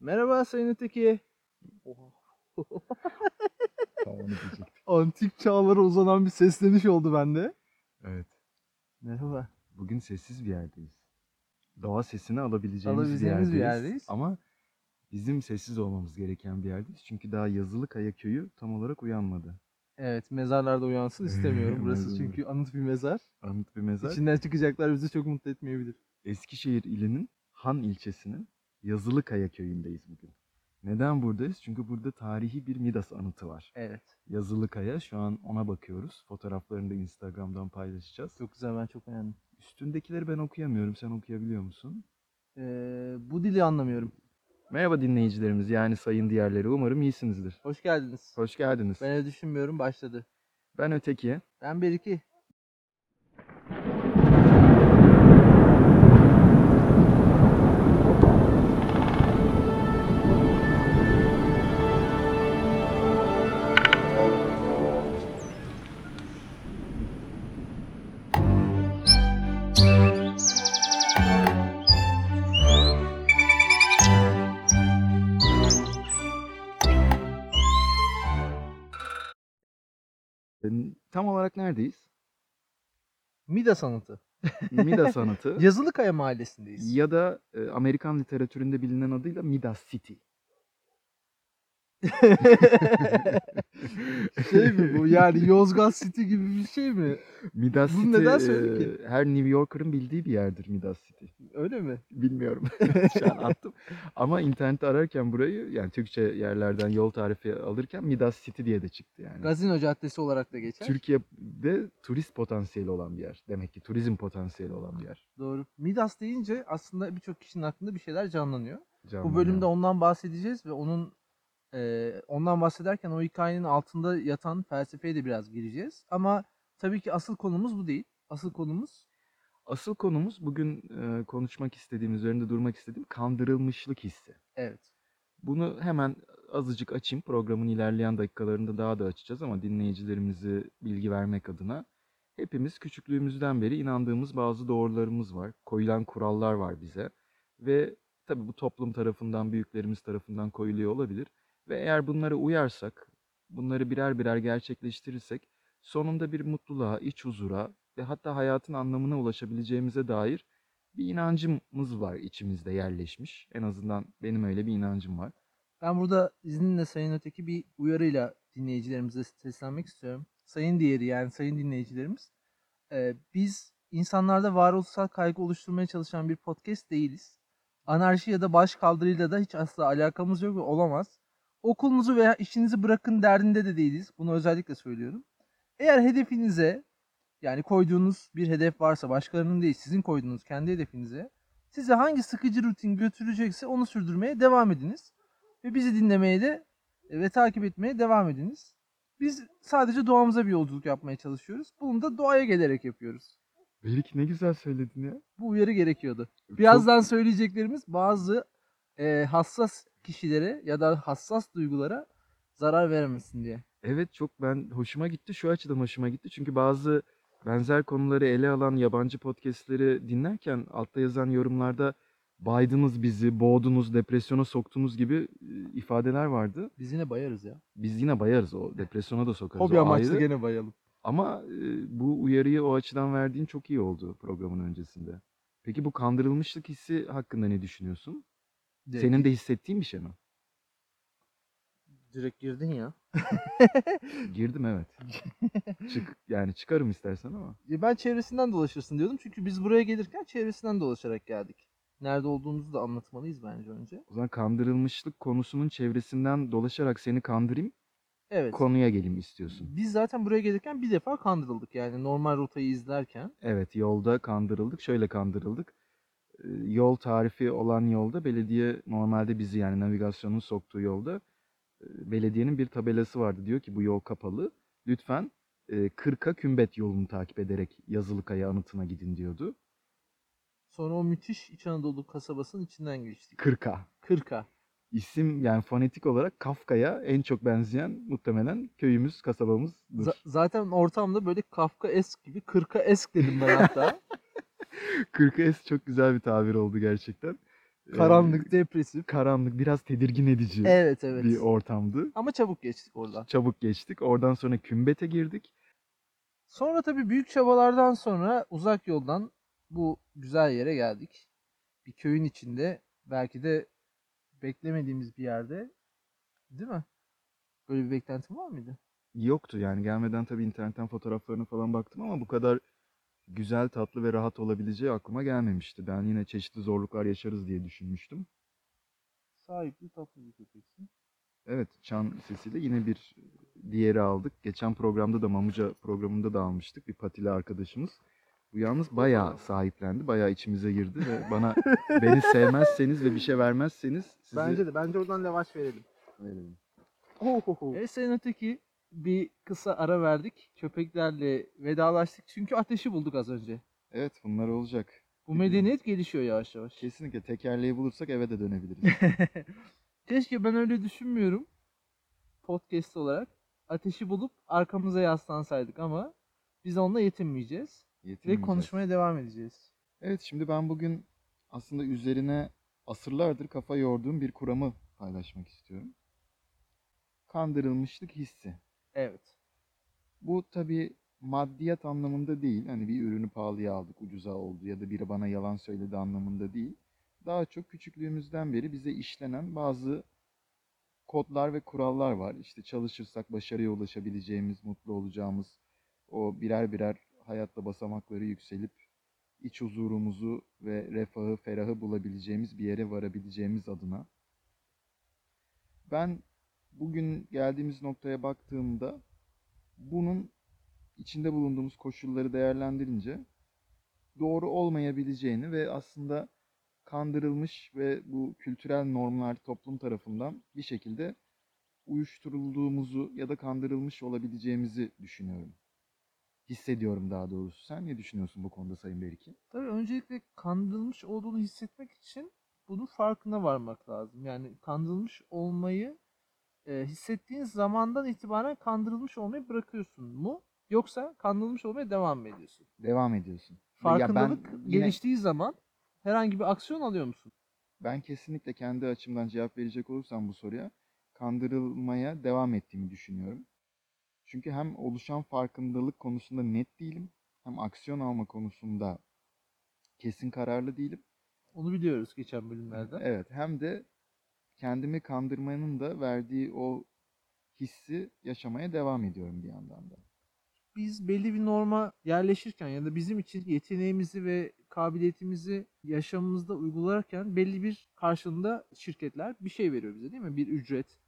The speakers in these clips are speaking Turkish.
Merhaba Sayın Öteki. Antik çağlara uzanan bir sesleniş oldu bende. Evet. Merhaba. Bugün sessiz bir yerdeyiz. Doğa sesini alabileceğimiz, Alabileceğimiz bir, bir yerdeyiz. yerdeyiz. Ama bizim sessiz olmamız gereken bir yerdeyiz. Çünkü daha yazılı kaya köyü tam olarak uyanmadı. Evet mezarlarda uyansın istemiyorum. Burası çünkü anıt bir mezar. Anıt bir mezar. İçinden çıkacaklar bizi çok mutlu etmeyebilir. Eskişehir ilinin Han ilçesinin Yazılı Kaya köyündeyiz bugün. Neden buradayız? Çünkü burada tarihi bir Midas anıtı var. Evet. Yazılı Kaya şu an ona bakıyoruz. Fotoğraflarını da Instagram'dan paylaşacağız. Çok güzel ben çok beğendim. Üstündekileri ben okuyamıyorum. Sen okuyabiliyor musun? Ee, bu dili anlamıyorum. Merhaba dinleyicilerimiz yani sayın diğerleri. Umarım iyisinizdir. Hoş geldiniz. Hoş geldiniz. Ben öyle düşünmüyorum başladı. Ben Öteki. Ben bir Tam olarak neredeyiz? Midas anıtı. Midas anıtı Yazılıkaya mahallesindeyiz. ya da e, Amerikan literatüründe bilinen adıyla Midas City. şey mi bu yani Yozgat City gibi bir şey mi? Midas Bunu City neden e, söyledin her New Yorker'ın bildiği bir yerdir Midas City. Öyle mi? Bilmiyorum. Şu an attım. Ama internette ararken burayı yani Türkçe yerlerden yol tarifi alırken Midas City diye de çıktı yani. Gazino Caddesi olarak da geçer. Türkiye'de turist potansiyeli olan bir yer. Demek ki turizm potansiyeli olan bir yer. Doğru. Midas deyince aslında birçok kişinin aklında bir şeyler canlanıyor. Canlı Bu bölümde yani. ondan bahsedeceğiz ve onun e, ondan bahsederken o hikayenin altında yatan felsefeye de biraz gireceğiz. Ama tabii ki asıl konumuz bu değil. Asıl konumuz Asıl konumuz bugün e, konuşmak istediğim, üzerinde durmak istediğim kandırılmışlık hissi. evet. Bunu hemen azıcık açayım. Programın ilerleyen dakikalarında daha da açacağız ama dinleyicilerimizi bilgi vermek adına hepimiz küçüklüğümüzden beri inandığımız bazı doğrularımız var. Koyulan kurallar var bize ve tabii bu toplum tarafından, büyüklerimiz tarafından koyuluyor olabilir. Ve eğer bunlara uyarsak, bunları birer birer gerçekleştirirsek sonunda bir mutluluğa, iç huzura ve hatta hayatın anlamına ulaşabileceğimize dair bir inancımız var içimizde yerleşmiş. En azından benim öyle bir inancım var. Ben burada izninle Sayın Öteki bir uyarıyla dinleyicilerimize seslenmek istiyorum. Sayın diğeri yani sayın dinleyicilerimiz. e, biz insanlarda varoluşsal kaygı oluşturmaya çalışan bir podcast değiliz. Anarşi ya da baş kaldırıyla da hiç asla alakamız yok ve olamaz. Okulunuzu veya işinizi bırakın derdinde de değiliz. Bunu özellikle söylüyorum. Eğer hedefinize yani koyduğunuz bir hedef varsa başkalarının değil sizin koyduğunuz kendi hedefinize size hangi sıkıcı rutin götürecekse onu sürdürmeye devam ediniz. Ve bizi dinlemeye de e, ve takip etmeye devam ediniz. Biz sadece doğamıza bir yolculuk yapmaya çalışıyoruz. Bunu da doğaya gelerek yapıyoruz. Belki ne güzel söyledin ya. Bu uyarı gerekiyordu. Çok- Birazdan söyleyeceklerimiz bazı e, hassas kişilere ya da hassas duygulara zarar veremesin diye. Evet çok ben hoşuma gitti. Şu açıdan hoşuma gitti. Çünkü bazı benzer konuları ele alan yabancı podcastleri dinlerken altta yazan yorumlarda baydınız bizi, boğdunuz, depresyona soktunuz gibi e, ifadeler vardı. Biz yine bayarız ya. Biz yine bayarız o. Depresyona da sokarız. Hobi amaçlı gene bayalım. Ama e, bu uyarıyı o açıdan verdiğin çok iyi oldu programın öncesinde. Peki bu kandırılmışlık hissi hakkında ne düşünüyorsun? Direkt, Senin de hissettiğin bir şey mi? direkt girdin ya. Girdim evet. Çık yani çıkarım istersen ama. Ya Ben çevresinden dolaşırsın diyordum. Çünkü biz buraya gelirken çevresinden dolaşarak geldik. Nerede olduğumuzu da anlatmalıyız bence önce. O zaman kandırılmışlık konusunun çevresinden dolaşarak seni kandırayım, Evet. konuya geleyim istiyorsun. Biz zaten buraya gelirken bir defa kandırıldık. Yani normal rotayı izlerken. Evet, yolda kandırıldık. Şöyle kandırıldık. Yol tarifi olan yolda belediye normalde bizi yani navigasyonun soktuğu yolda belediyenin bir tabelası vardı. Diyor ki bu yol kapalı. Lütfen e, Kırka Kümbet yolunu takip ederek Yazılıkaya anıtına gidin diyordu. Sonra o müthiş İç Anadolu kasabasının içinden geçtik. Kırka. Kırka. İsim yani fonetik olarak Kafka'ya en çok benzeyen muhtemelen köyümüz, kasabamızdır. Z- zaten ortamda böyle Kafka esk gibi Kırka esk dedim ben hatta. Kırka es çok güzel bir tabir oldu gerçekten. Karanlık, depresif. karanlık, biraz tedirgin edici Evet evet. bir ortamdı. Ama çabuk geçtik oradan. Çabuk geçtik. Oradan sonra kümbete girdik. Sonra tabii büyük çabalardan sonra uzak yoldan bu güzel yere geldik. Bir köyün içinde belki de beklemediğimiz bir yerde. Değil mi? Böyle bir beklentin var mıydı? Yoktu yani gelmeden tabii internetten fotoğraflarına falan baktım ama bu kadar güzel, tatlı ve rahat olabileceği aklıma gelmemişti. Ben yine çeşitli zorluklar yaşarız diye düşünmüştüm. Sahipli tatlı bir köpeksin. Evet, çan sesiyle yine bir diğeri aldık. Geçen programda da Mamuca programında da almıştık bir patili arkadaşımız. Bu yalnız bayağı sahiplendi, bayağı içimize girdi ve bana beni sevmezseniz ve bir şey vermezseniz sizi Bence de. Bence oradan lavaş verelim. verelim. Evet Sayın Öteki bir kısa ara verdik. Köpeklerle vedalaştık. Çünkü ateşi bulduk az önce. Evet, bunlar olacak. Bu medeniyet gelişiyor yavaş yavaş. Kesinlikle tekerleği bulursak eve de dönebiliriz. Keşke ben öyle düşünmüyorum. Podcast olarak. Ateşi bulup arkamıza yaslansaydık ama biz onunla yetinmeyeceğiz. Ve Yetinmeyeceğiz. konuşmaya devam edeceğiz. Evet şimdi ben bugün aslında üzerine asırlardır kafa yorduğum bir kuramı paylaşmak istiyorum. Kandırılmışlık hissi. Evet. Bu tabii maddiyat anlamında değil. Hani bir ürünü pahalıya aldık, ucuza oldu ya da biri bana yalan söyledi anlamında değil. Daha çok küçüklüğümüzden beri bize işlenen bazı kodlar ve kurallar var. İşte çalışırsak başarıya ulaşabileceğimiz, mutlu olacağımız o birer birer hayatta basamakları yükselip iç huzurumuzu ve refahı, ferahı bulabileceğimiz bir yere varabileceğimiz adına. Ben bugün geldiğimiz noktaya baktığımda bunun içinde bulunduğumuz koşulları değerlendirince doğru olmayabileceğini ve aslında kandırılmış ve bu kültürel normlar toplum tarafından bir şekilde uyuşturulduğumuzu ya da kandırılmış olabileceğimizi düşünüyorum. Hissediyorum daha doğrusu. Sen ne düşünüyorsun bu konuda Sayın Beriki? Tabii öncelikle kandırılmış olduğunu hissetmek için bunun farkına varmak lazım. Yani kandırılmış olmayı e, hissettiğin zamandan itibaren kandırılmış olmayı bırakıyorsun mu? Yoksa kandırılmış olmaya devam mı ediyorsun? Devam ediyorsun. Ya ben Farkındalık yine- geliştiği zaman herhangi bir aksiyon alıyor musun? Ben kesinlikle kendi açımdan cevap verecek olursam bu soruya kandırılmaya devam ettiğimi düşünüyorum. Çünkü hem oluşan farkındalık konusunda net değilim, hem aksiyon alma konusunda kesin kararlı değilim. Onu biliyoruz geçen bölümlerde. Evet, hem de kendimi kandırmanın da verdiği o hissi yaşamaya devam ediyorum bir yandan da. biz belli bir norma yerleşirken ya da bizim için yeteneğimizi ve kabiliyetimizi yaşamımızda uygularken belli bir karşılığında şirketler bir şey veriyor bize değil mi? Bir ücret,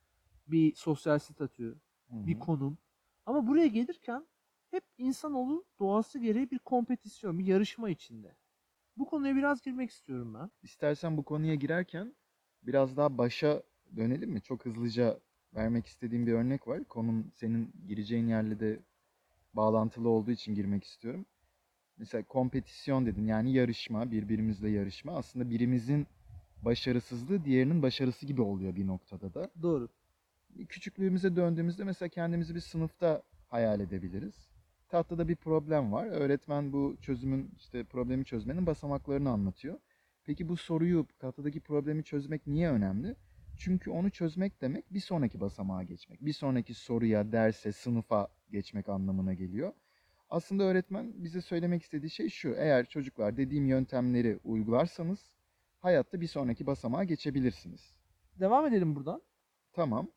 bir sosyal statü, bir konum. Ama buraya gelirken hep insanoğlu doğası gereği bir kompetisyon, bir yarışma içinde. Bu konuya biraz girmek istiyorum ben. İstersen bu konuya girerken biraz daha başa dönelim mi? Çok hızlıca vermek istediğim bir örnek var. Konum senin gireceğin yerle de bağlantılı olduğu için girmek istiyorum. Mesela kompetisyon dedin yani yarışma, birbirimizle yarışma. Aslında birimizin başarısızlığı diğerinin başarısı gibi oluyor bir noktada da. Doğru. Küçüklüğümüze döndüğümüzde mesela kendimizi bir sınıfta hayal edebiliriz. Tahtada bir problem var. Öğretmen bu çözümün işte problemi çözmenin basamaklarını anlatıyor. Peki bu soruyu, tahtadaki problemi çözmek niye önemli? Çünkü onu çözmek demek bir sonraki basamağa geçmek. Bir sonraki soruya, derse, sınıfa geçmek anlamına geliyor. Aslında öğretmen bize söylemek istediği şey şu. Eğer çocuklar dediğim yöntemleri uygularsanız hayatta bir sonraki basamağa geçebilirsiniz. Devam edelim buradan. Tamam.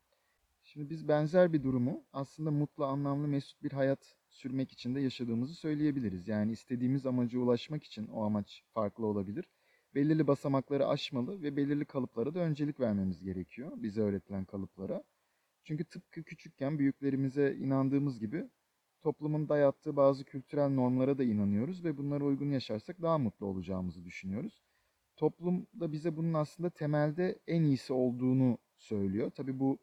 Şimdi biz benzer bir durumu aslında mutlu, anlamlı, mesut bir hayat sürmek için de yaşadığımızı söyleyebiliriz. Yani istediğimiz amaca ulaşmak için o amaç farklı olabilir. Belirli basamakları aşmalı ve belirli kalıplara da öncelik vermemiz gerekiyor. Bize öğretilen kalıplara. Çünkü tıpkı küçükken büyüklerimize inandığımız gibi toplumun dayattığı bazı kültürel normlara da inanıyoruz ve bunlara uygun yaşarsak daha mutlu olacağımızı düşünüyoruz. Toplum da bize bunun aslında temelde en iyisi olduğunu söylüyor. Tabii bu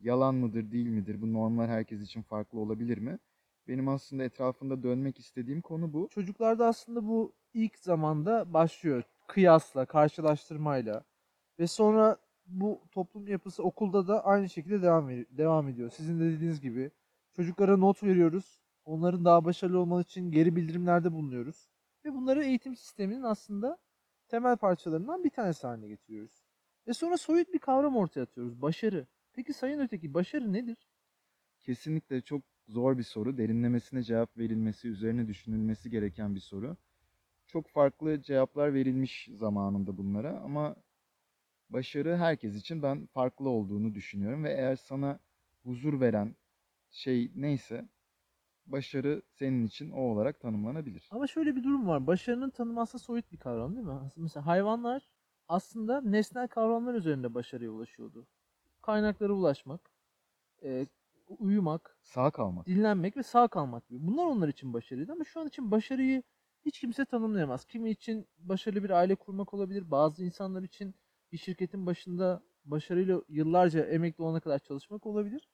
yalan mıdır, değil midir? Bu normlar herkes için farklı olabilir mi? Benim aslında etrafında dönmek istediğim konu bu. Çocuklarda aslında bu ilk zamanda başlıyor. Kıyasla, karşılaştırmayla. Ve sonra bu toplum yapısı okulda da aynı şekilde devam, devam ediyor. Sizin de dediğiniz gibi çocuklara not veriyoruz. Onların daha başarılı olması için geri bildirimlerde bulunuyoruz. Ve bunları eğitim sisteminin aslında temel parçalarından bir tanesi haline getiriyoruz. Ve sonra soyut bir kavram ortaya atıyoruz. Başarı. Peki Sayın Öteki başarı nedir? Kesinlikle çok zor bir soru. Derinlemesine cevap verilmesi, üzerine düşünülmesi gereken bir soru. Çok farklı cevaplar verilmiş zamanında bunlara ama başarı herkes için ben farklı olduğunu düşünüyorum ve eğer sana huzur veren şey neyse başarı senin için o olarak tanımlanabilir. Ama şöyle bir durum var. Başarının tanımı aslında soyut bir kavram değil mi? Mesela hayvanlar aslında nesnel kavramlar üzerinde başarıya ulaşıyordu. Kaynaklara ulaşmak, e, uyumak, Sağ kalmak. dinlenmek ve sağ kalmak gibi. Bunlar onlar için başarıydı ama şu an için başarıyı hiç kimse tanımlayamaz. Kimi için başarılı bir aile kurmak olabilir. Bazı insanlar için bir şirketin başında başarıyla yıllarca emekli olana kadar çalışmak olabilir.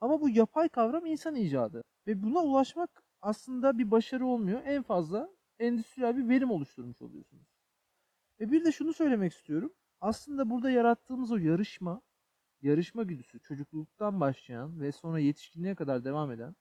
Ama bu yapay kavram insan icadı. Ve buna ulaşmak aslında bir başarı olmuyor. En fazla endüstriyel bir verim oluşturmuş oluyorsunuz. Ve bir de şunu söylemek istiyorum. Aslında burada yarattığımız o yarışma, yarışma güdüsü çocukluktan başlayan ve sonra yetişkinliğe kadar devam eden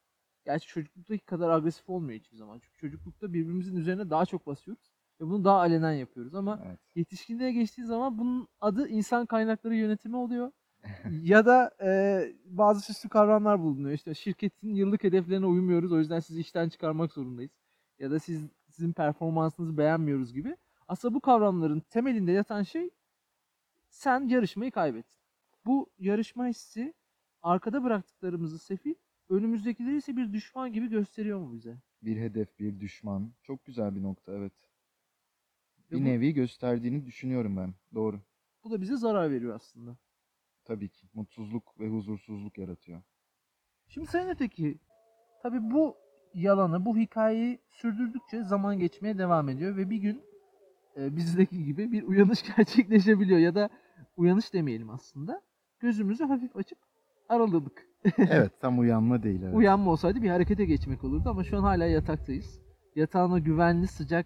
Gerçi çocukluktaki kadar agresif olmuyor hiçbir zaman. Çünkü çocuklukta birbirimizin üzerine daha çok basıyoruz. Ve bunu daha alenen yapıyoruz. Ama Evet. yetişkinliğe geçtiği zaman bunun adı insan kaynakları yönetimi oluyor. ya da e, bazı süslü kavramlar bulunuyor. İşte şirketin yıllık hedeflerine uymuyoruz. O yüzden sizi işten çıkarmak zorundayız. Ya da siz sizin performansınızı beğenmiyoruz gibi. Aslında bu kavramların temelinde yatan şey sen yarışmayı kaybettin. Bu yarışma hissi arkada bıraktıklarımızı sefil önümüzdekileri ise bir düşman gibi gösteriyor mu bize? Bir hedef, bir düşman. Çok güzel bir nokta evet. Ve Bir bu, nevi gösterdiğini düşünüyorum ben. Doğru. bu da bize zarar veriyor aslında. Tabii ki. Mutsuzluk ve huzursuzluk yaratıyor. Şimdi Sayın Öteki, tabi bu yalanı, bu hikayeyi sürdürdükçe zaman geçmeye devam ediyor ve bir gün e, bizdeki gibi bir uyanış gerçekleşebiliyor ya da uyanış demeyelim aslında. Gözümüzü hafif açıp araladık. Evet tam uyanma değil. Evet. Uyanma olsaydı bir harekete geçmek olurdu ama şu an hala yataktayız. Yatağın o güvenli, sıcak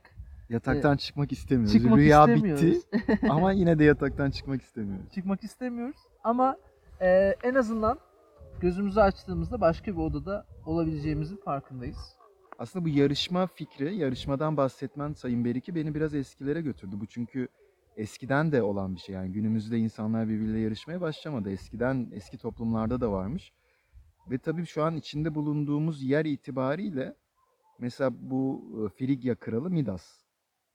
Yataktan çıkmak istemiyoruz. çıkmak Rüya istemiyoruz. bitti ama yine de yataktan çıkmak istemiyoruz. çıkmak istemiyoruz. Ama e, en azından gözümüzü açtığımızda başka bir odada olabileceğimizin farkındayız. Aslında bu yarışma fikri, yarışmadan bahsetmen Sayın Beriki beni biraz eskilere götürdü. Bu çünkü eskiden de olan bir şey. Yani günümüzde insanlar birbiriyle yarışmaya başlamadı. Eskiden, eski toplumlarda da varmış. Ve tabii şu an içinde bulunduğumuz yer itibariyle mesela bu e, Frigya kralı Midas.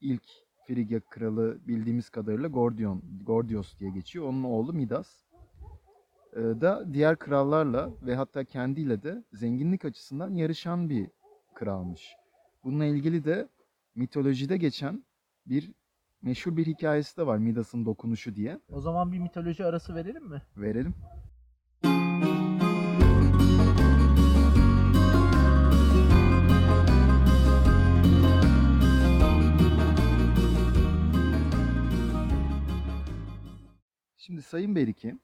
İlk Frigya kralı bildiğimiz kadarıyla Gordion, Gordios diye geçiyor. Onun oğlu Midas. E, da diğer krallarla ve hatta kendiyle de zenginlik açısından yarışan bir kralmış. Bununla ilgili de mitolojide geçen bir meşhur bir hikayesi de var Midas'ın dokunuşu diye. O zaman bir mitoloji arası verelim mi? Verelim. Şimdi Sayın Beriki,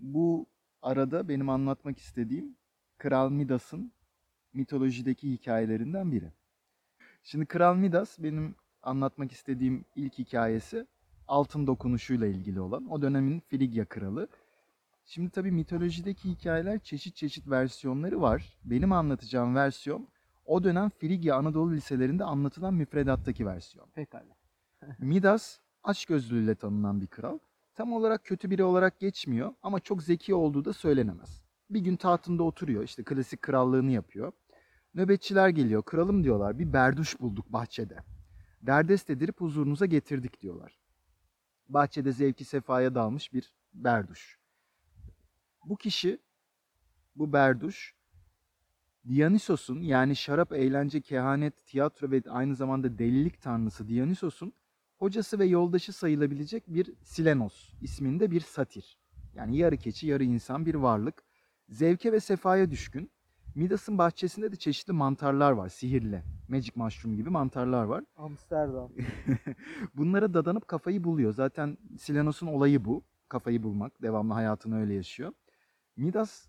bu arada benim anlatmak istediğim Kral Midas'ın mitolojideki hikayelerinden biri. Şimdi Kral Midas benim anlatmak istediğim ilk hikayesi altın dokunuşuyla ilgili olan o dönemin Frigya kralı. Şimdi tabii mitolojideki hikayeler çeşit çeşit versiyonları var. Benim anlatacağım versiyon o dönem Frigya Anadolu liselerinde anlatılan müfredattaki versiyon. Pekala. Midas açgözlülüğüyle tanınan bir kral. Tam olarak kötü biri olarak geçmiyor ama çok zeki olduğu da söylenemez. Bir gün tahtında oturuyor işte klasik krallığını yapıyor. Nöbetçiler geliyor kralım diyorlar bir berduş bulduk bahçede. Derdest edilip huzurunuza getirdik diyorlar. Bahçede zevki sefaya dalmış bir berduş. Bu kişi, bu berduş, Dionysos'un yani şarap, eğlence, kehanet, tiyatro ve aynı zamanda delilik tanrısı Dionysos'un hocası ve yoldaşı sayılabilecek bir Silenos isminde bir satir. Yani yarı keçi, yarı insan bir varlık. Zevke ve sefaya düşkün. Midas'ın bahçesinde de çeşitli mantarlar var, sihirli. Magic mushroom gibi mantarlar var. Amsterdam. Bunlara dadanıp kafayı buluyor. Zaten Silenos'un olayı bu. Kafayı bulmak. Devamlı hayatını öyle yaşıyor. Midas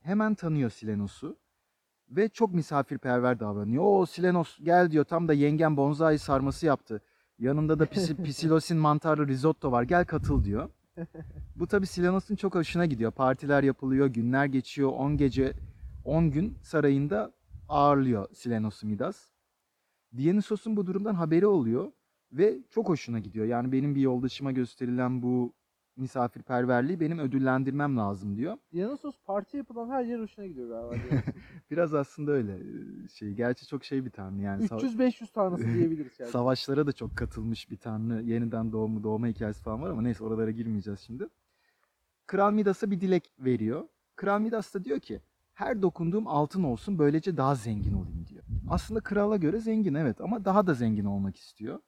hemen tanıyor Silenos'u. Ve çok misafirperver davranıyor. O Silenos gel diyor tam da yengen bonsai sarması yaptı. Yanında da pisi, pisilosin mantarlı risotto var gel katıl diyor. Bu tabi Silenos'un çok hoşuna gidiyor. Partiler yapılıyor, günler geçiyor. 10 gece, 10 gün sarayında ağırlıyor Silenos'u Midas. Dionysos'un bu durumdan haberi oluyor Ve çok hoşuna gidiyor. Yani benim bir yoldaşıma gösterilen bu misafirperverliği benim ödüllendirmem lazım diyor. Dionysos parti yapılan her yer hoşuna gidiyor galiba. Biraz aslında öyle e, şey. Gerçi çok şey bir tanrı yani. Sa- 300-500 tanesi diyebiliriz yani. Savaşlara da çok katılmış bir tanrı. Yeniden doğumu, doğma hikayesi falan var ama neyse oralara girmeyeceğiz şimdi. Kral Midas'a bir dilek veriyor. Kral Midas da diyor ki her dokunduğum altın olsun böylece daha zengin olayım diyor. Aslında krala göre zengin evet ama daha da zengin olmak istiyor.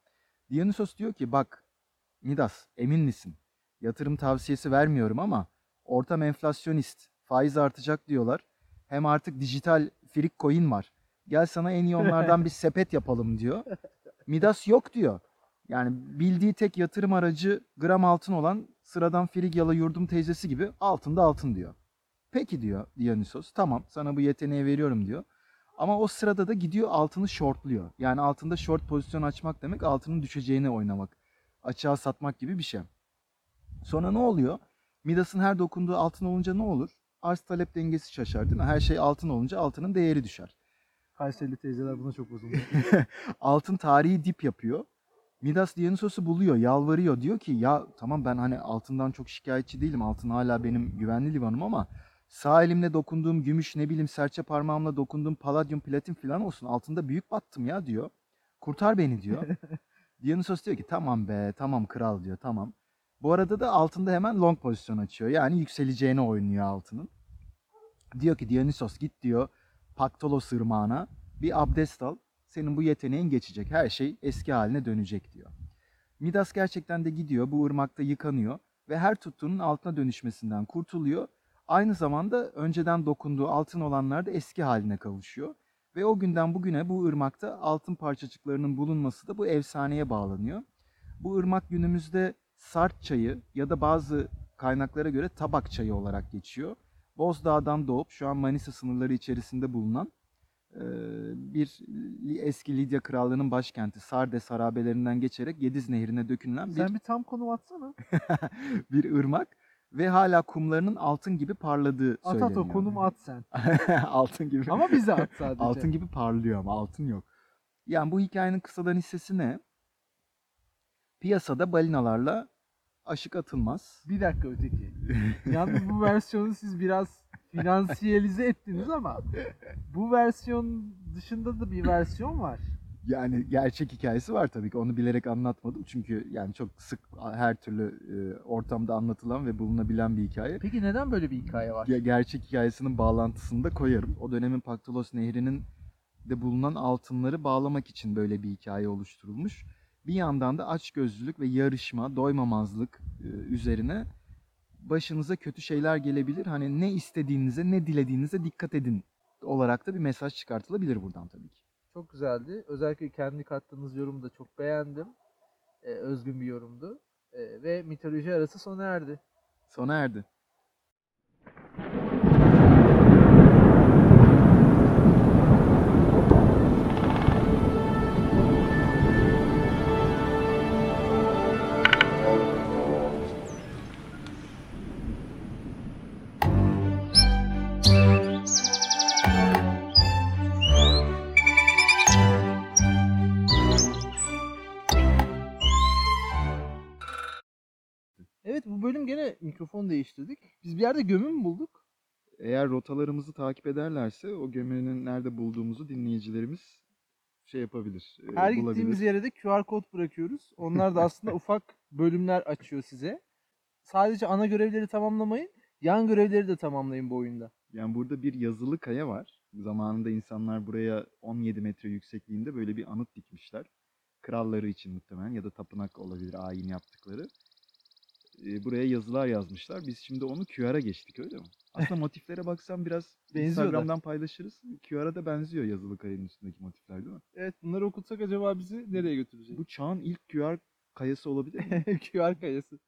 Dionysos diyor ki bak Midas emin misin? Yatırım tavsiyesi vermiyorum ama ortam enflasyonist, faiz artacak diyorlar. Hem artık dijital frik coin var. Gel sana en iyi onlardan bir sepet yapalım diyor. Midas yok diyor. Yani bildiği tek yatırım aracı gram altın olan sıradan Frigyalı yurdum teyzesi gibi altında altın diyor. Peki diyor Dionysos tamam sana bu yeteneği veriyorum diyor. Ama o sırada da gidiyor altını shortluyor. Yani altında short pozisyon açmak demek altının düşeceğini oynamak. Açığa satmak gibi bir şey. Sonra ne oluyor? Midas'ın her dokunduğu altın olunca ne olur? Arz talep dengesi şaşar değil mi? Her şey altın olunca altının değeri düşer. Kayserili teyzeler buna çok bozuldu. altın tarihi dip yapıyor. Midas Dionysos'u buluyor, yalvarıyor. Diyor ki ya tamam ben hani altından çok şikayetçi değilim. Altın hala benim güvenli limanım ama sağ elimle dokunduğum gümüş ne bileyim serçe parmağımla dokunduğum paladyum platin falan olsun. Altında büyük battım ya diyor. Kurtar beni diyor. Dionysos diyor ki tamam be tamam kral diyor tamam. Bu arada da altında hemen long pozisyon açıyor. Yani yükseleceğini oynuyor altının. Diyor ki Dionysos git diyor Paktolos ırmağına bir abdest al. Senin bu yeteneğin geçecek. Her şey eski haline dönecek diyor. Midas gerçekten de gidiyor. Bu ırmakta yıkanıyor. Ve her tuttuğunun altına dönüşmesinden kurtuluyor. Aynı zamanda önceden dokunduğu altın olanlar da eski haline kavuşuyor. Ve o günden bugüne bu ırmakta altın parçacıklarının bulunması da bu efsaneye bağlanıyor. Bu ırmak günümüzde Sart çayı ya da bazı kaynaklara göre tabak çayı olarak geçiyor. Bozdağ'dan doğup şu an Manisa sınırları içerisinde bulunan e, bir eski Lidya Krallığı'nın başkenti Sardes harabelerinden geçerek Gediz Nehri'ne dökülen bir, Sen bir tam konum atsana. bir ırmak ve hala kumlarının altın gibi parladığı At söyleniyor. at o konumu at sen. altın gibi. Ama bize at sadece. altın gibi parlıyor ama altın yok. Yani bu hikayenin kısadan hissesi ne? Piyasada balinalarla aşık atılmaz. Bir dakika öteki. Yalnız bu versiyonu siz biraz finansiyelize ettiniz ama bu versiyon dışında da bir versiyon var. Yani gerçek hikayesi var tabii ki. Onu bilerek anlatmadım. Çünkü yani çok sık her türlü e, ortamda anlatılan ve bulunabilen bir hikaye. Peki neden böyle bir hikaye var? Ge- gerçek hikayesinin bağlantısını da koyarım. O dönemin Paktolos Nehri'nin de bulunan altınları bağlamak için böyle bir hikaye oluşturulmuş. Bir yandan da açgözlülük ve yarışma, doymamazlık e, üzerine başınıza kötü şeyler gelebilir. Hani ne istediğinize, ne dilediğinize dikkat edin olarak da bir mesaj çıkartılabilir buradan tabii ki. Çok güzeldi. Özellikle kendi kattığınız yorumu da çok beğendim. Ee, özgün bir yorumdu. Ee, ve mitoloji arası sona erdi. Sona erdi. Bölüm gene mikrofon değiştirdik. Biz bir yerde gömü mü bulduk? Eğer rotalarımızı takip ederlerse o gömünün nerede bulduğumuzu dinleyicilerimiz şey yapabilir, e, Her bulabilir. gittiğimiz yere de QR kod bırakıyoruz. Onlar da aslında ufak bölümler açıyor size. Sadece ana görevleri tamamlamayın. Yan görevleri de tamamlayın bu oyunda. Yani burada bir yazılı kaya var. Zamanında insanlar buraya 17 metre yüksekliğinde böyle bir anıt dikmişler. Kralları için muhtemelen ya da tapınak olabilir ayin yaptıkları. Buraya yazılar yazmışlar. Biz şimdi onu QR'a geçtik öyle mi? Aslında motiflere baksan biraz Benziyor da. Instagram'dan paylaşırız. QR'a da benziyor yazılı kayanın üstündeki motifler değil mi? Evet bunları okutsak acaba bizi nereye götürecek? Bu çağın ilk QR kayası olabilir mi? QR kayası.